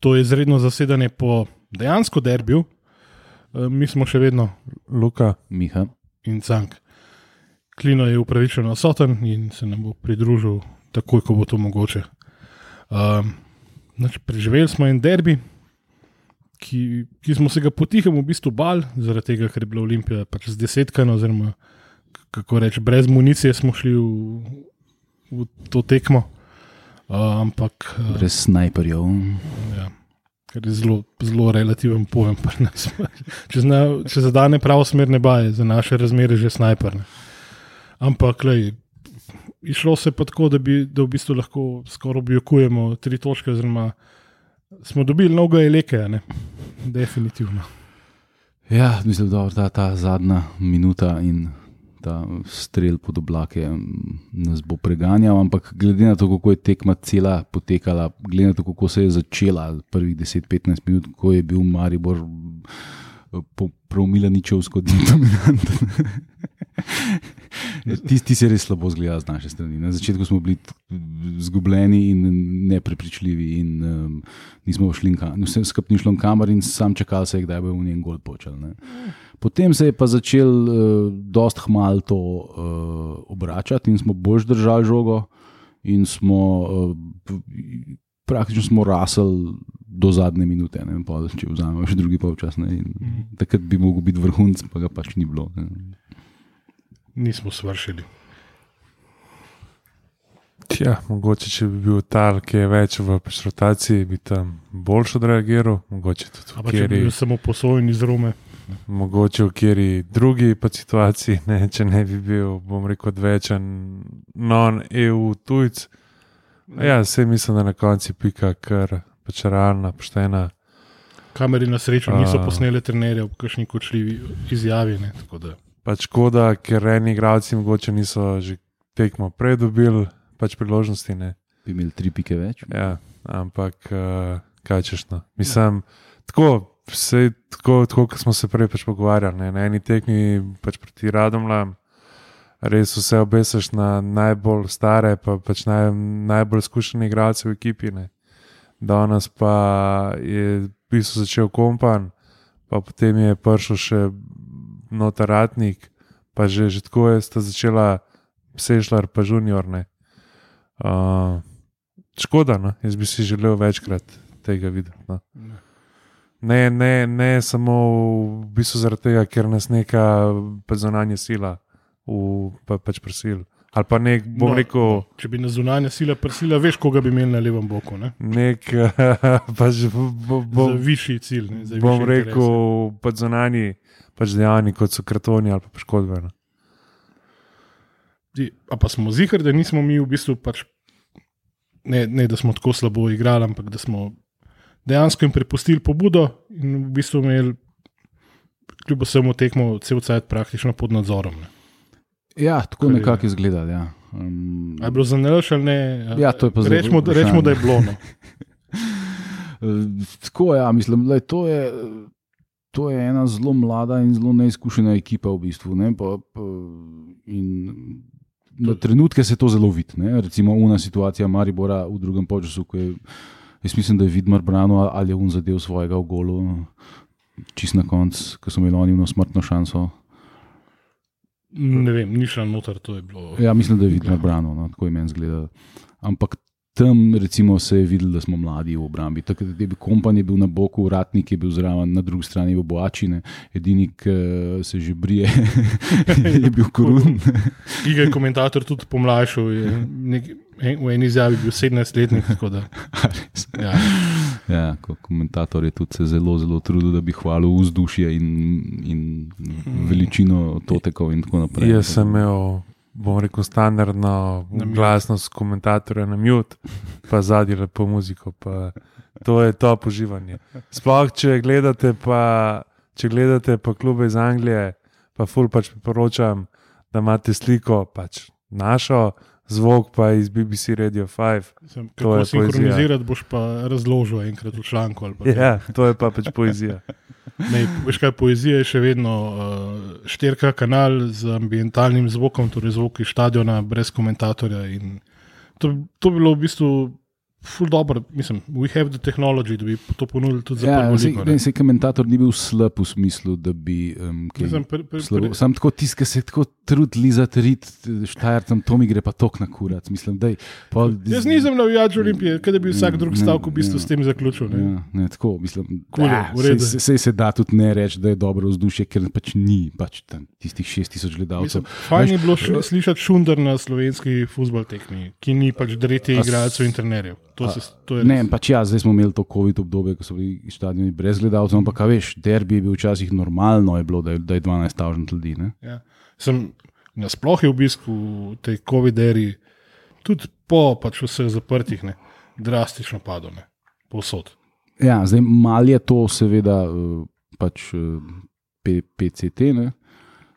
to je izredno zasedanje po dejansko derbiju, uh, mi smo še vedno Luka, Miha. in Cank. Klino je upravičeno odsoten in se nam bo pridružil takoj, ko bo to mogoče. Um, znači, preživeli smo en derbi, ki, ki smo se ga potihem v bistvu bal, zaradi tega, ker je bila Olimpija pač z desetkano, oziroma kako reči, brez municije smo šli v, v to tekmo. Uh, ampak uh, Brez snajperjev. Ja, ker je zelo, zelo relativen pojem. če, zna, če zadane pravo smer neba, je za naše razmere že snajper. Ne. Ampak, lej, išlo se pa tako, da, bi, da v bistvu lahko skoraj objokujemo tri točke, oziroma smo dobili mnogo eleke, ne? definitivno. Ja, mislim, da ta, ta zadnja minuta in ta strel pod oblake mm, nas bo preganjal, ampak glede na to, kako je tekma cela potekala, glede na to, kako se je začela prvih 10-15 minut, ko je bil Maribor eh, promila ničevsko dominanten. Tisti se res slabo zgleda z naše strani. Na začetku smo bili izgubljeni in neprepričljivi, in um, nismo šli, vse skupaj ni šlo v kamer, in sam čakal se je, kdaj bo v njen gol počel. Ne. Potem se je pa začel uh, dost hmal to uh, obračati in smo bolj držali žogo, in smo uh, praktično smo rasli do zadnje minute, ne vem, pol, če vzamemo še drugi polčas. In Takrat bi mogel biti vrhunc, pa ga pač ni bilo. Ne. Nismo svršili. ja, mogoče če bi bil tal, ki je več v pač rotaciji, bi tam boljš odreagiral, mogoče tudi Ampak če bi bil samo posojen iz Rome, mogoče v kjeri drugi situaciji, ne, če ne bi bil, bom rekel, odvečen non-EU tujc. Ja, vse mislim, da na koncu pika, ker pač realna, poštena. kameri na srečo niso A. posnele trenerje v kakšni kočljivi izjavi. Ne, tako da, Pač škoda, ker eni igralci mogoče niso že tekmo predobili, pač priložnosti ne. Bi imeli tri pike več. Ja, ampak uh, kaj češ no. Mislim, tako, vse, tako, tako kot smo se prej pač pogovarjali, ne, na eni tekmi pač proti Radomljam, res vse obesiš na najbolj stare, pa pač naj, najbolj izkušene igralce v ekipi. Ne. Danes pa je v bistvu začel kompan, pa potem je prišel še notaratnik, pa že, že tako je sta začela Sešljar, pa Junior. Ne. Uh, škoda, no? jaz bi si želel večkrat tega videti. No? Ne, ne, ne samo v bistvu zaradi tega, ker nas neka pač zunanja sila v, pa, pač prisil. Ali pa nek, bom No, no, rekel, če bi na zunanja sila prsila, veš, koga bi imeli na levem boku. Ne? nek, pač, bo, bo, Za višji cilj. Ne? Za bom višje rekel, pač zunani pač dejavni, kot so kartoni ali pa poškodbe. No. A pa smo zihar, da nismo mi v bistvu pač. Ne, ne, da smo tako slabo igrali, ampak da smo dejansko jim prepustili pobudo in v bistvu imeli, kljub vsemu, tekmo cel cajt praktično pod nadzorom. Ne. Ja, tako Kar je- nekako izgleda. Ja. Um, je bilo za nalaš ali ne? Ja, to je pa zdaj rečemo, rečemo, da je bilo. No. Tako ja, mislim, da to je. To je ena zelo mlada in zelo neizkušena ekipa, v bistvu. Ne, pa, pa, in na trenutke se to zelo vidi. Recimo, una situacija Maribora v drugem času, ko je, jaz mislim, da je Vidmar branil ali je un zadev svojega v golu, čist na koncu, ko so imeli oni eno smrtno šanso. Ne vem, ni šlo noter, to je bilo. Ja, mislim, da je Vidmar branil, no, tako je meni zgleda. Ampak tam recimo, se je videlo, da smo mladi v obrambi. Takrat je bil kompan, je bil na boku, uratnik je bil zraven, na drugi strani bil boačine, edini, ki se že brije, je bil korun. Ki ga je komentator tudi pomlajšal, je nek, en, v eni izjavi bil 17-letnik. tako da, Res. Ja, Ja, ko komentator je tudi se zelo, zelo trudil, da bi hvalil vzdušje in, in veličino totekov in tako naprej. Jaz sem imel, bom rekel, standardno Na glasnost komentatorja na mute, pa zadnji lepo muziko. Pa to je to uživanje. Sploh, če gledate, pa, če gledate pa klube iz Anglije, pa ful pač priporočam, da imate sliko, pač našo, zvok pa iz BBC Radio 5. sem, To kako je sinhronizirati, boš pa razložil enkrat v članku. Ja, to je pa pač poezija. Ne, veš kaj, poezija je še vedno uh, štirka kanal z ambientalnim zvokom, torej zvok iz stadiona, brez komentatorja. To, to bi bilo v bistvu ful dobro, mislim, we have the technology, da bi to ponudili tudi za Ja, prvo sej, ligo. ne, sej komentator ni bil slab v smislu, da bi. Um, kaj, Mislim, pri- pri- slabo- pri- Sam tako tiskal se tako trudili za rit, štajercem, to mi gre pa tok na kurat. Mislim, daj, pol, Jaz nisem navijač Olimpije, kaj da bi vsak drug stavek v bistvu ja. s tem zaključil. Ne? Ja, ne, tako, mislim, je, da, redu. sej, sej se da tudi ne reči, da je dobro vzdušje, ker pač ni pač tam tistih 6000 gledalcev. Mislim, Fajn je bilo š- slišati šundar na slovenski futbol tekmi, ki ni pač dreti igralcev in trenerjev. To, se, to je Ne, pač ja, zdaj smo imeli to COVID obdobje, ko so bili stadioni brez gledalcev, ampak a veš, derbi je bil včasih normalno, je bilo, da je, da je 12 tavžnih ljudi. Ne? Ja. Sem nasploh je obisk v tej COVID-eri, tudi po pač vseh zaprtih, ne, drastično padel, ne, povsod. Ja, zdaj mal je to seveda eh, pač eh, PCT, ne?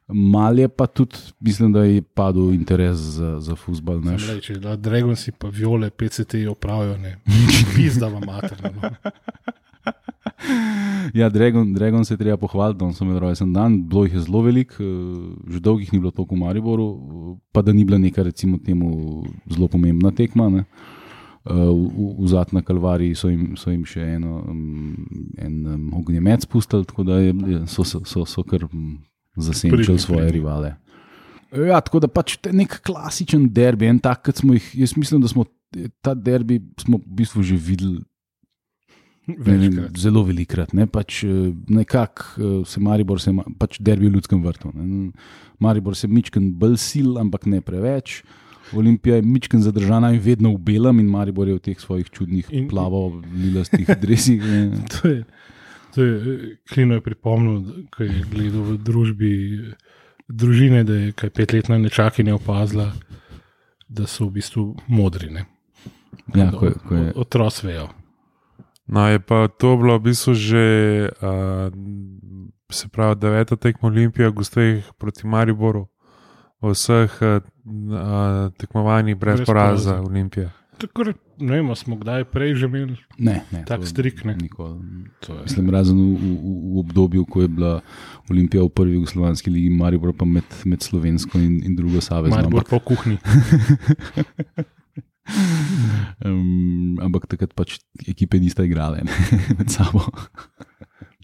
Mal je pa tudi, mislim, da je padel interes za, za futbol. Če da Dragonsi pa viole, PCT opravijo, ne, pizda vam materno. No. Ja, Dragon, Dragon se je treba pohvaliti, da so imeli rojsten dan, bilo jih je zelo veliko, eh, že dolgih ni bilo toliko v Mariboru, pa da ni bila neka, recimo, temu zelo pomembna tekma. Ne. Eh, V, v zadnji kalvariji so jim, so jim še eno, um, en um, ognjemet spustili, tako da je, je- so, so, so, so kar Pridni, svoje rivale. Ja, tako da pač nek klasičen derbi, en tak, kot smo jih, jaz mislim, da smo ta derbi smo v bistvu že videli vem, zelo velikrat. Ne? Pač, eh, nekako eh, se Maribor, se, pač derbi v ljudskem vrtu. Ne? Maribor se mičken bolj sil, ampak ne preveč. Olimpija je mičken zadržana in vedno v belem, in Maribor je v teh svojih čudnih In- plavo-lilastih dresih. To je, je eh, Klino je pripomnil, ko je gledal v družbi družine, da je kaj petletna nečakinja opazila, da so v bistvu modri. Ne? Ja, ko je, ko je, Otroci vejo. No, je pa to bilo v bistvu že, uh, se pravi, deveta tekma Olimpije, gostih proti Mariboru, v vseh uh, tekmovanjih brez, Brez brez poraza poraza. Olimpije. Tako, ne vem, smo kdaj prej že imeli. ne, ne, Tak to strik, ne. nikoli. To je. Mislim, razen v, v, v obdobju, ko je bila Olimpija v prvi jugoslovanski ligi, Maribor pa med, med slovensko in, in drugo savezno. Maribor po kuhinji. Um, ampak takrat pač ekipe nista igrale ne, med sabo.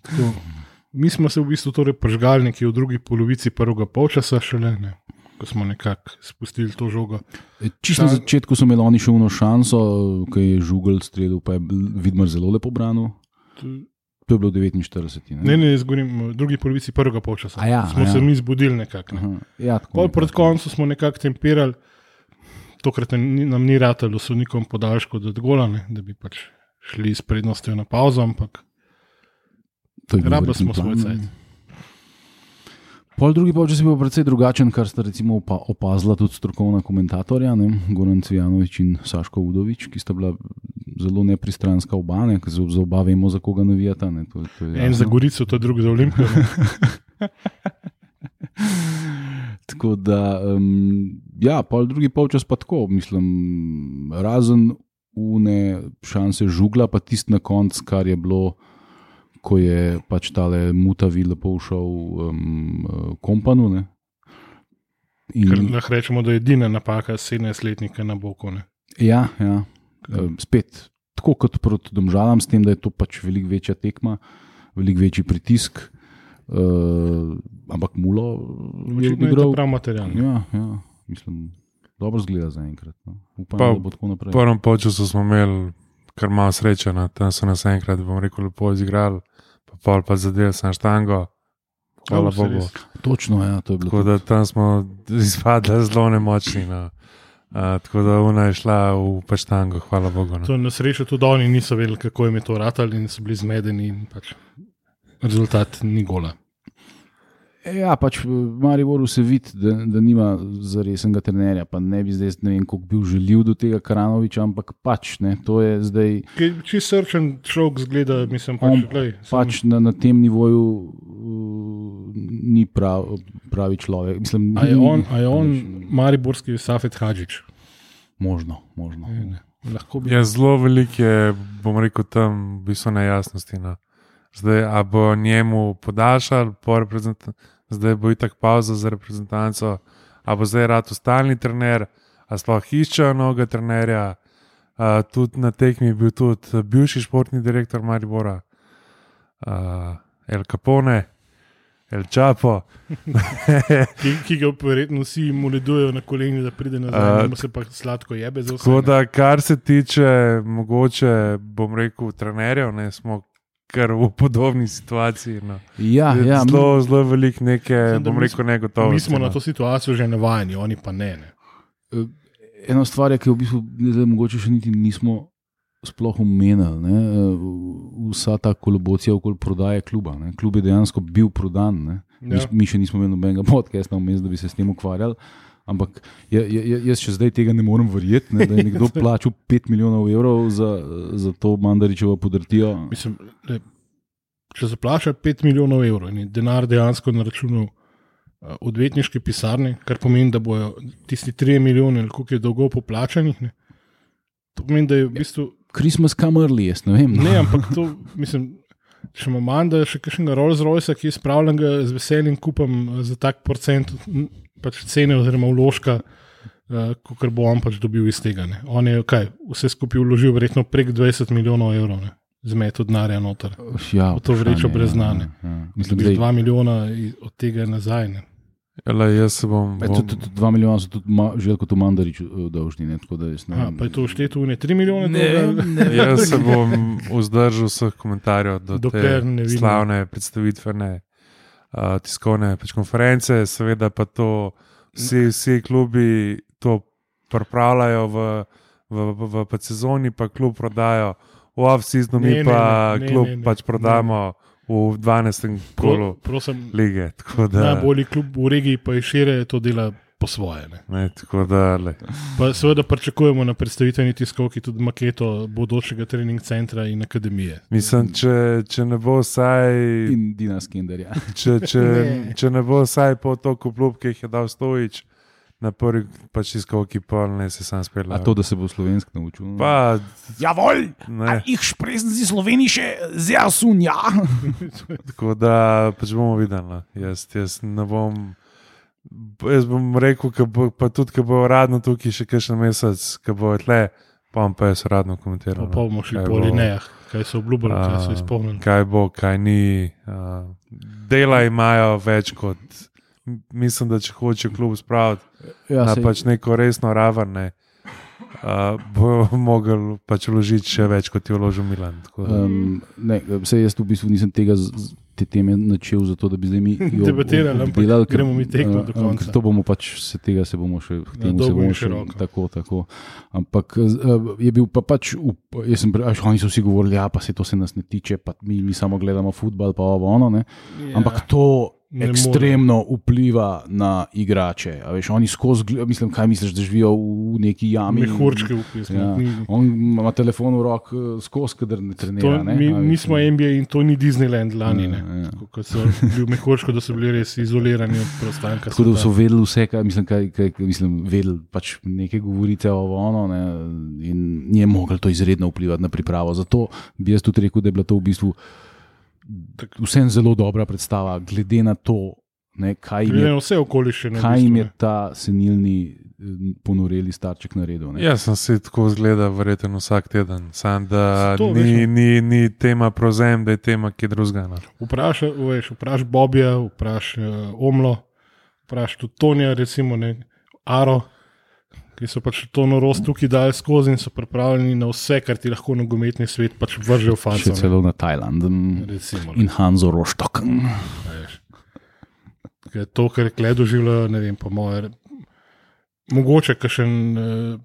Tako, Mi smo se v bistvu torej pržgali nekje v drugi polovici prvega polčasa, šele, ne, ko smo nekako spustili to žogo. Čisto na začetku so imeli oni še eno šanso, ki je žugel strelil, pa je vidno zelo lepo branil. To je bilo 49. Ne, ne, jaz govorim o drugi polovici prvega polčasa. Ja, smo ja. se mi zbudili nekako. Ne. Aha, ja, tako nekako. pred koncem smo nekako temperali, tokrat nam ni ratalo sodnikom podaljško do gola, ne, da bi pač šli s prednostjo na pauzo, ampak rabili smo svoj cajt. Pol drugi polčas je bil precej drugačen, kar sta recimo opa, opazila tudi strokovna komentatorja, ne, Goran Cvijanovič in Saško Udovič, ki sta bila zelo nepristranska oba, ne, ker za za oba vemo, za koga navijata. Ne, to, to je en za. Gorico, to drug za Olimpijo. Tako da, um, ja, pol drugi polčas pa tako, mislim, razen une šanse žugla, pa tisti na koncu, kar je bilo, ko je pač tale mutavi lepo šel um, kompanu. Ne. Ker In, lahko rečemo, da je edina napaka 17-letnika na boku. Ne. ja, ja, um, spet tako kot proti domžalam, s tem, da je to pač veliko večja tekma, veliko večji pritisk. Uh, ampak mulo je odigral. prav material. Ja, ja, mislim, dobro zgleda zaenkrat. No. Upam, Pa- da bo tako naprej. V prvem času smo imeli kar malo sreče, no. tam so nas enkrat, bom rekel, lepo izigrali, pa pol pa zadel sem štango. Hvala saj Bogu. Točno, ja, to je bilo. Tako da tam smo izpadli zelo nemočni. No. Uh, tako da ona je šla v paštango, hvala Bogu. No. To na srečo tudi oni niso vedeli, kako jim je to ratalo in so bili zmedeni. Pač rezultat ni gola. Ja, pač v Mariboru se vidi, da, da nima zaresnega trenerja. Pa ne bi zdaj, ne vem, koliko bil želil do tega Karanoviča, ampak pač ne, to je zdaj Če srčen človek zgleda, mislim, pač, On glej, sem- pač na, na tem nivoju uh, ni prav, pravi človek. Mislim, A je on, a je on pač, mariborski Safet Hadžič? Možno, možno. Lahko bi. Je zelo veliko, je, bom rekel, tam v bistvu nejasnosti. No. Zdaj, a bo njemu podaljšal, po zdaj bo itak pauza za reprezentanco, a bo zdaj rad stalni trener, a sploh iščejo novega trenerja. Uh, tudi na tekmi je bil tudi bivši športni direktor Maribora, uh, El Capone, El Čapo. ki, ki ga verjetno vsi moledujejo na koleni, da pride nazaj, uh, se pa sladko jebe za vse. Tako da, kar se tiče, mogoče bom rekel, trenerjev, ne smo. Ker v podobni situaciji. No. Ja, ja, zelo, zelo velik nekaj, bom rekel, negotovo. Mi smo no. na to situacijo že navajeni, oni pa ne. ne. Uh, ena stvar je, ki jo v bistvu zdaj, mogoče še niti nismo sploh omenili. Ne? Vsa ta kolobocija okoli prodaje kluba. Ne? Klub je dejansko bil prodan. Ja. Mi, mi še nismo imeli nobenega podcasta, vmes, da bi se s tem ukvarjali. Ampak jaz še zdaj tega ne morem verjeti, ne? da je nekdo plačal 5 milijonov evrov za, za to Mandaričevo podrtijo. Mislim, le, če zaplača 5 milijonov evrov in je denar dejansko na računu uh, odvetniške pisarne, kar pomeni, da bojo tisti 3 milijone, koliko je dolgo poplačanih, ne? to pomeni, da je v bistvu. Christmas kamerli, jaz ne vem. No. Ne, ampak to, mislim, če imamo manj, da je še kakšnega Rolls Royce, ki je spravljen, z veseljem kupam za tak procent pač cene oziroma vložka, uh, kot bo on pač dobil iz tega. Ne. On je kaj, vse skupaj vložil, verjetno prek 20 milijonov evrov. Ne. Zmeto denarja noter. Ja, to vrečo brez znanja. Ja, ja. Mislim, da je 2 milijona od tega nazaj. Ne. Ele, jaz se bom. bom... E, tudi, tudi 2 milijona so tudi ma, že kot v Mandariču dolžni. Ne, ne, A, pa je to všteto v ne 3 milijone? Ne, ne. jaz se bom vzdržal vseh komentarjev do te slavne predstavitvene uh, tiskovne pač konference, seveda pa to vsi, vsi klubi to pripravljajo v, v, v, v, v sezoni, pa klub prodajo, v off-seasonu mi pa ne, ne, klub ne, ne, pač prodamo. Ne. V 12. kolu lige. Najbolj klub v regiji, pa je šire, to dela po svoje. Ne. Ne, da, pa seveda pričakujemo na predstavitveni tiskovki tudi maketo bodočega trening centra in akademije. Mislim, če, če ne bo vsaj. In Dina Skinder. Ja. Če, če, ne. če ne bo vsaj po toku klub, ki jih je dal Stojič. Na prvi pač tiskovki pa ne se sam spela. A to, da se bo slovenski naučil? Pa, ja, volj! Ih šprezni z slovenije, zelo sunja. Tako da pač bomo videli. No. Jaz, jaz ne bom. Jaz bom rekel, bo, pa tudi, ko bo uradno tukaj še kakšen mesec, ko bo tle, pa bom pa jaz uradno komentiral. Pa no. bomo šli po linijah, kaj so obljubili, uh, kaj so izpolnili. Kaj bo, kaj ni. Uh, dela imajo več kot, mislim, da če hoče klub spraviti ja, na pač neko resno raven. Ne. Uh, bo mogel pač vložiti še več, kot je vložil Milan. Um, ne, vse jaz v bistvu nisem tega. Z, te teme načel, zato da bi zdaj mi debatirali, ampak delali, gremo mi tekmo do konca. To bomo pač se tega se bomo še k temu se bomo še tako, tako. Ampak je bil pa pač, jaz sem prej, oni so vsi govorili, ja, pa se to se nas ne tiče, pa mi, mi samo gledamo futbal, pa ovo ono, ne. Yeah. Ampak to ne ekstremno more. vpliva na igrače. Veš, oni skozi, mislim, kaj misliš, da živijo v neki jami. Mehurčki v pismu. Ja. On ima telefon v rok, skozi, kader ne trenira. To, ne? Mi, mi smo NBA in to ni Disneyland lani. Ja, ja. Kot so bili mehurčki, da so bili res izolirani od prostanka. Tako da so vedeli vse, kaj mislim, kaj, kaj, mislim vedeli pač nekaj govorite o ono ne? in ni mogel to izredno vplivati na pripravo. Zato bi jaz tudi rekel, da je bilo to v bistvu vsem zelo dobra predstava, glede na to, ne, kaj jim je, vse okoliščine. Kaj jim je ta senilni, eh, ponoreli starček naredil? Ne. Jaz sem si tako zgleda, verjetno vsak teden. Sam, da to, ni, veš, ni, ni tema prozem, da je tema, ki je drugega. No. Vprašaj vpraš Bobija, vprašaj uh, Omlo, vprašaj tudi Tonija, recimo ne, Aro ki so pač to norost tukaj dali skozi in so pripravljeni na vse, kar ti lahko nogometni svet pač vrže v fazo. Še celo na Tajland in Hanzo Roštok. To, kar je kledo živelo, ne vem, po moje. Mogoče kakšen eh,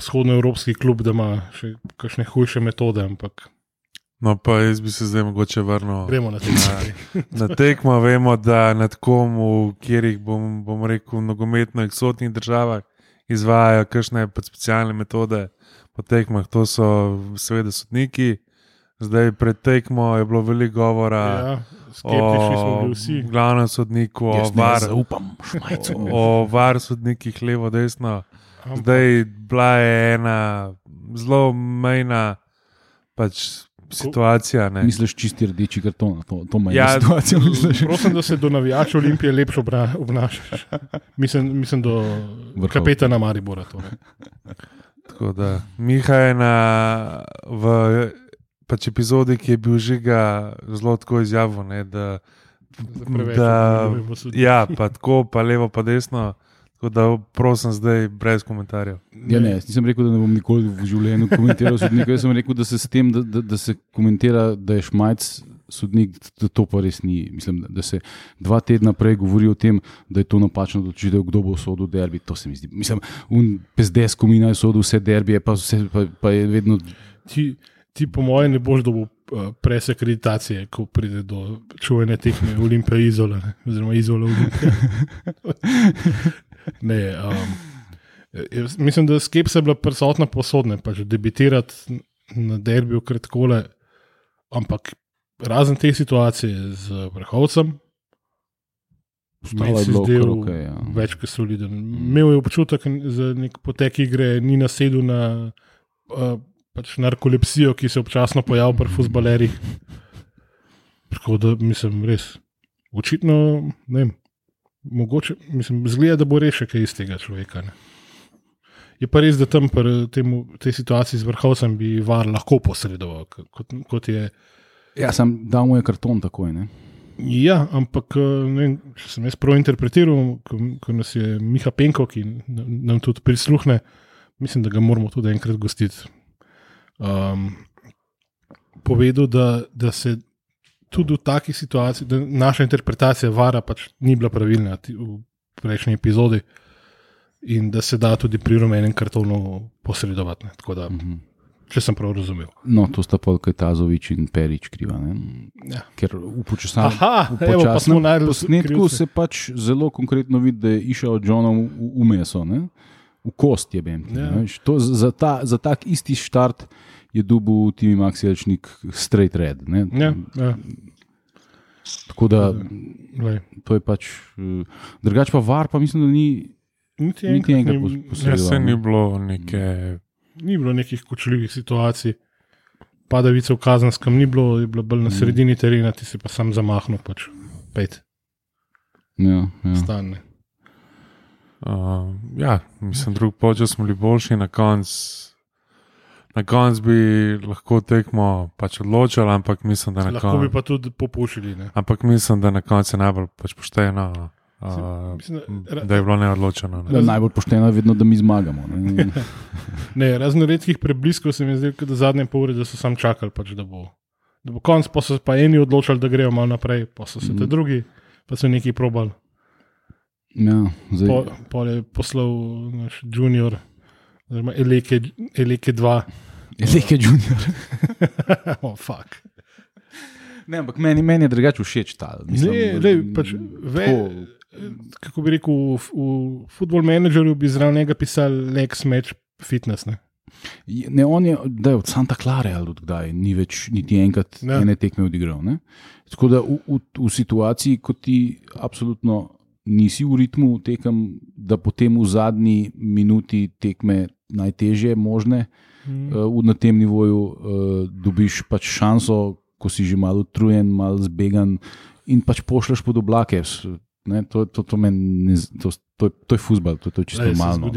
vzhodnoevropski klub, da ima še kakšne hujše metode, ampak. No, pa jaz bi se zdaj mogoče vrnil. Gremo na tekmo. Na tekmo vemo, da nad komu, kjer jih bom, bom rekel, nogometno eksotnih državah izvajajo kakšne specialne metode po tekmah, to so seveda sodniki. Zdaj, pred tekmo je bilo veliko govora ja, o glavnem sodniku, o, var, zaupam, o var sodnikih, levo, desno. Zdaj, bila je ena zelo mejna pač, situacija. Ne. Misliš, čisti rdeči karton, to, to ima ja, situacijo. Prosim, da se do navijača Olimpije lepše obnašaš. Mislim, mislim do Vrhov. kapetana Maribora. Tako da, Miha je na, v pač epizodi, ki je bil žiga, zelo tako izjavil, ne, da, preveč da sodnike. ja, pa tako, pa levo, pa desno. Tako da, prosim, zdaj brez komentarjev. Ja, ne, nisem rekel, da ne bom nikoli v življenju komentiral sodnika. Jaz sem rekel, da se s tem, da, da, da se komentira, da je šmajc sodnik, da to pa res ni. Mislim, da se dva tedna prej govori o tem, da je to napačno odločitev, kdo bo sodel derbi. To se mi zdi. Mislim, un pezdes, ko mi naj sodel vse derbije, pa, vse, pa, pa je vedno. Ti, ti po mojem, ne boš dobil uh, presekreditacije, ko pride do čuvene tekme Olimpije Izola, oziroma Izola Olimpije. ne, um, jaz mislim, da je skepsa bila prisotna posodne, pa že debitirati na derbiju kratkole, ampak razen te situacije z vrhovcem. Meni je se bilo zdel okej, ja. več kot soliden. Imel je občutek za nek potek igre, ni nasedel na uh, pač narkolepsijo, ki se občasno pojavlja pri futbalerjih. Tako da mislim, res. Očitno, ne vem, mogoče, mislim, zgleda, da bo rešil kaj iz tega človeka. Ne. Je pa res, da tam pri temu- tej situaciji z vrhovcem bi var lahko posredoval, kot, kot je. Ja, sem dal mu je karton takoj. Ne? Ja, ampak eh, ne, vem, če sem jaz prav interpretiral, ko, ko nas je Miha Penko, ki nam nam tudi prisluhne, mislim, da ga moramo tudi enkrat gostiti. Um, povedal, da, da se tudi v takih situacijah, da naša interpretacija vara pač ni bila pravilna v prejšnji epizodi in da se da tudi pri rumenem kartonu posredovati. Ne. Tako da, Mhm. če sem prav razumel. No, to sta pa Kajtazovič in Perič kriva. Ne? Ja. Ker v počasnem Aha, evo, pa smo najdli posnetku krivce. se pač zelo konkretno vidi, da je išel Johnom v, v meso, ne? v kost je bil. Ja. Ja. Za, ta, za tak isti štart je dubu Timi Maxijalčnik straight red. Ne? Ja, ja. Tako da Glej. to je pač. eh, Drugač pa var, pa mislim, da ni. Niti Niti enkrat, enkrat ni, ja, se ni bilo neke. ni bilo nekih kočljivih situacij, padavice v kazenskem ni bilo, je bilo bolj na sredini terena, ti si pa sam zamahnil, pač pet, Ja, ja. stane. Uh, ja, mislim, drug počas smo bili boljši, na koncu. Na koncu bi lahko tekmo pač odločili, ampak mislim, da na Lahko bi koncu. pa tudi popušili. Ne? Ampak mislim, da na koncu je najbolj pač pošteno, uh, Mislim, da- da je bilo neodločeno. Ne. Najbolj pošteno je vedno, da mi zmagamo. Ne? Ne, razno redkih prebliskov se mi zdi, da zadnje pol ure, da so sam čakali, pač, da bo. Da bo konc, pa so se pa eni odločili, da grejo malo naprej, pa so se te Mhm. drugi, pa so neki probali. Ja, zdaj, Po, pol je poslal naš junior, oziroma Eleke, Eleke 2. Leke Junior. oh, fuck. Ne, ampak meni, meni je drugače všeč ta. Mislim, Ne, lej, pač ve, tako, kako bi rekel, v, v football managerju bi zraven njega pisali Lex Match Fitness. Ne? Ne, on je da je od Santa Clara ali od kdaj, ni več niti enkrat ne. ene tekme odigral. Ne? Tako da v, v, v situaciji, ko ti absolutno nisi v ritmu tekem, da potem v zadnji minuti tekme najtežje možne Mm. uh, na tem nivoju uh, dobiš pač šanso, ko si že malo utrujen, malo zbegan in pač pošleš pod oblake. Ne, to, to, to, ne to, to, to je futbal, to, to je čisto Lej, normalno.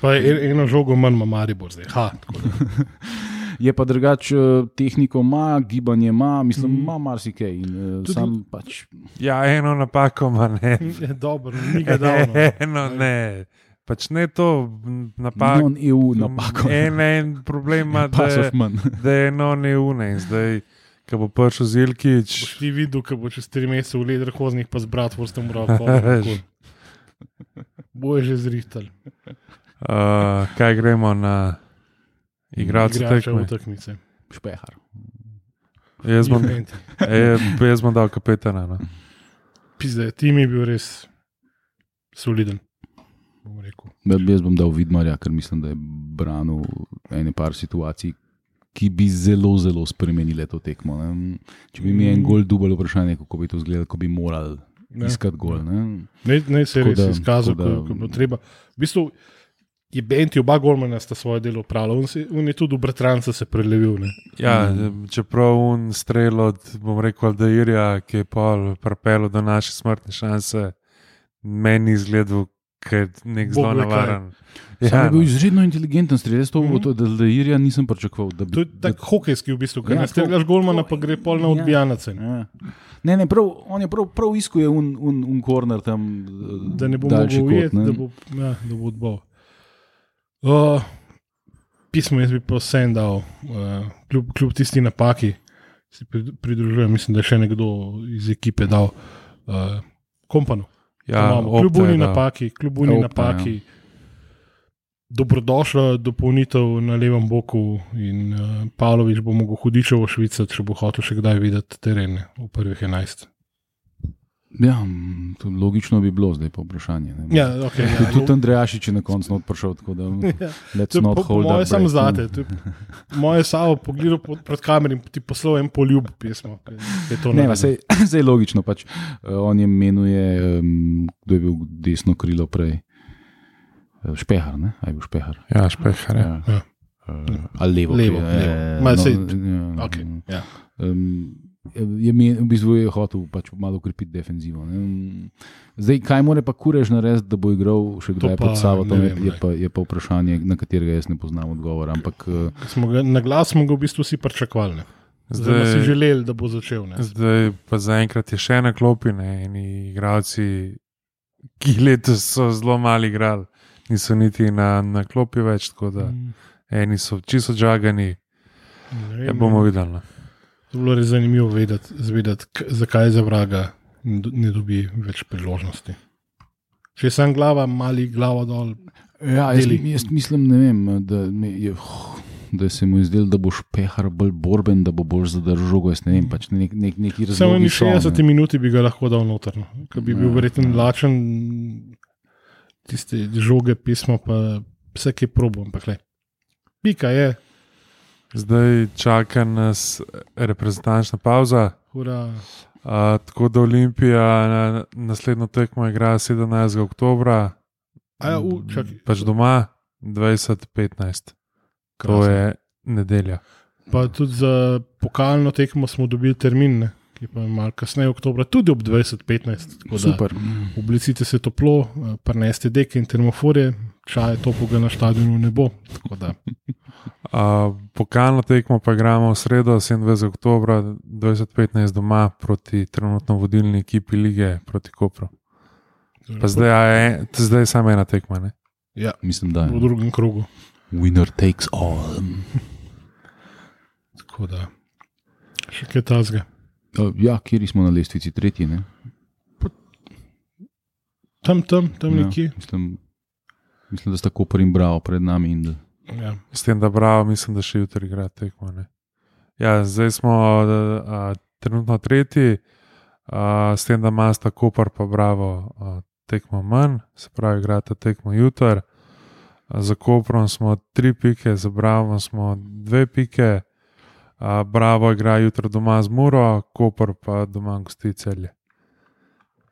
Pa je en- eno žogo manj ima Maribor zdaj. Ha. Je pa drugače, eh, tehniko ima, gibanje ima, mislim, Mhm. ima marsikaj. In, uh, Tudi- sam pač, Ja, eno napako ima ne. je dobro, ni ga dal. no. Eno ne. Pač ne to napako. non EU napako. En, en problem ima, da, je- of man. da je eno neune. In zdaj, ko bo prišel Zilkič, Boš ti videl, ko bo čez tri mesece v leder hoznih, pa z Bratvorstom ural. Boje že zrihtal. uh, kaj gremo na igralce Igrača tekme. tekmice. Špehar. Jaz bom, e, jaz bom dal kapetana. No. Pizde, tim je bil res soliden. bom rekel. Ja, Jaz bom dal vidmarja, ker mislim, da je branil ene par situacij, ki bi zelo, zelo spremenile to tekmo. Ne. Če bi mi en gol dubal, vprašanje, kako bi to izgledalo, ko bi morali Ne. iskati gol. Ne. Ne, ne se je res izkazal, da- ko ko je bilo treba. V bistvu je Benti, oba Golmana sta svoje delo upravila, on, se- on je tudi v bratranca se prelevil. Ne. Ja, Mm. čeprav un strel od, bom rekel, Aldairja, ki je pol prepel do naše smrtne šanse, meni izgledal, kot nek zelo navaren. Sam Ja, je bil no. izredno inteligenten strelec, to Mhm. od Delirija nisem pričakoval. da bi- To je tako hokejski, v bistvu, ker Ja, ja, streljaš golmana, pa gre pol na ja. odbijanac. Ja. Ne, ne, prav, on je prav, prav iskal je un, un, un korner tam. Da ne bo mogel ujeti, ne. da bo, ja, da bo odbal. Uh, pismo jaz bi pa vsem dal, uh, kljub, kljub tisti napaki, si prid- pridružujem, mislim, da je še nekdo iz ekipe dal. Uh, Kompano. Ja, kljub uni dal. napaki, kljub uni Opta, napaki. Dobrodošla dopolnitev na levem boku, in uh, Pavlović bo mogel hudičevo švicati, če bo hotel še kdaj videti terene v prvih 11. Ja, to logično bi bilo, zdaj pa vprašanje. ne. Ja, okay, ja, Tudi, tudi Andrejašič je na koncu not prišel, tako da Ja. je not po, hold moje up samo zate. je Moje samo pogledal pod, pred kamerami in ti poslal en poljub pismo. ki je logično. Pač, uh, on je menuje, um, kdo je bil desno krilo prej. Uh, špehar, ne? Aj bil špehar. Ja, špehar. Ja. Ja. Uh, ali levo. Levo, krilo, levo. eh, Ma, sej- ja, Okay, ja. Um, je men, v bistvu je hotel pač malo ukrepiti defenzivo. Ne? Zdaj, kaj mora pa kurež narediti, da bo igral še kdaj pa pod Savo, to je, je, pa, je pa vprašanje, na katerega jaz ne poznam odgovora. Ampak uh, Smo ga, na glas smo ga v bistvu vsi pričakovali. ne. Zdaj si Zdaj, želeli, da bo začel. Ne. zdaj pa zaenkrat je še na klopi, ne, eni igravci, ki letos so zelo malo igrali, niso niti na, na klopi več, tako da Mm, eni so čisto žagani. ne Ja, bomo videli. To je zanimivo vedeti, zvedeti, zakaj za vraga ne do- ne dobi več priložnosti. Če sem glava, mali glava dol. ja, jaz, jaz mislim, vem, da, je, da se mu je zdelo, da bo špehar bolj borben, da bo bolj zadržal. Jaz ne vem, pač nek, nek, neki Samo razlogi ni so, ne. 60 minuti bi ga lahko dal noter, no. ker bi bil Ja, verjetno ja. lačen, tiste žoge, pismo, pa vse, ki je probo. Ampak, le, pika je, Zdaj čaka nas reprezentančna pauza. ura. Uh, tako da Olimpija na, naslednjo tekmo igra 17. oktober, A ja, u, pač doma 2015. To je nedelja. Pa tudi za pokalno tekmo smo dobili termin, ne, ki pa je malo kasneje, oktober, tudi ob 2015. tako da Super. Oblecite se toplo, eh, preneste deke in termoforje, čaje toplega na stadionu ne bo. Uh, pokalno tekmo pa igramo v sredo, 27. oktober 2015 doma proti trenutno vodilni ekipi lige proti Kopru. Pa zdaj, je, zdaj je samo ena tekma. Ne? Ja, Mislim, da v je. drugem krogu. Winner takes all. Tako da. Še kaj tazga. Ja, kjer smo na lestvici, tretji. Ne? Tam, tam, tam Ja, nekje. mislim, mislim, da sta Koper in Bravo pred nami. In da, Ja. S tem, da bravo, mislim, da še jutri igra tekmo. Ne? Ja, zdaj smo a, trenutno tretji, a, s tem, da ima sta Kopar pa bravo a, tekmo manj, se pravi, igrata tekmo jutri. Za Koprom smo tri pike, za Bravo smo dve pike. A, Bravo igra jutri doma z Muro, Koper pa doma gosti celje.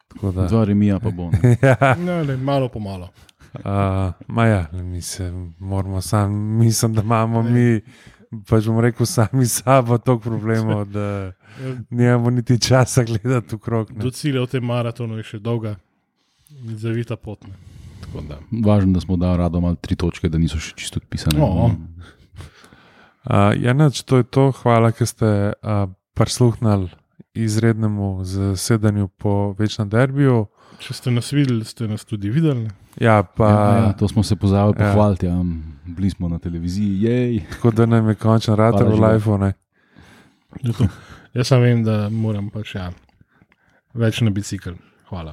Tako da. dva remija pa bo. ne. ja, Ne, ne, malo po malo. Uh, ma ja, mi se moramo sam, mislim, da imamo mi, pač bom rekel, sami sabo toliko problemov, da nimamo niti časa gledati v krog. ne. Do cilja v tem maratonu je še dolga in zavita pot. da. Važno, da smo dali rado malo tri točke, da niso še čisto odpisane. O. Uh, ja, neč, to je to. Hvala, ker ste uh, prisluhnili izrednemu zasedanju po večnem derbiju. Če ste nas videli, ste nas tudi videli. Ja, pa Ja, ja, to smo se pozabili ja. pohvaliti. Ja. Bili smo na televiziji, jej. tako da nam je končen rater Hvala, v Žiga. lifeu. ne. Zato, jaz samo vem, da moram pač ja, več na bicikl. Hvala.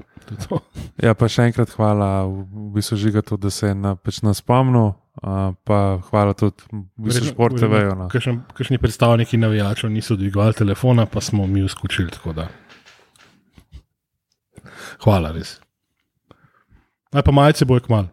Ja, pa še enkrat hvala, v bistvu žiga to, da se je na, pač nas spomnil, uh, pa hvala tudi v bistvu Verjetno- šport verjetno TV-ju. No. Kakšni predstavniki navijačev niso dvigovali telefona, pa smo mi uskočili. tako da. Hvala, res. Naj pa malce bolj kmal.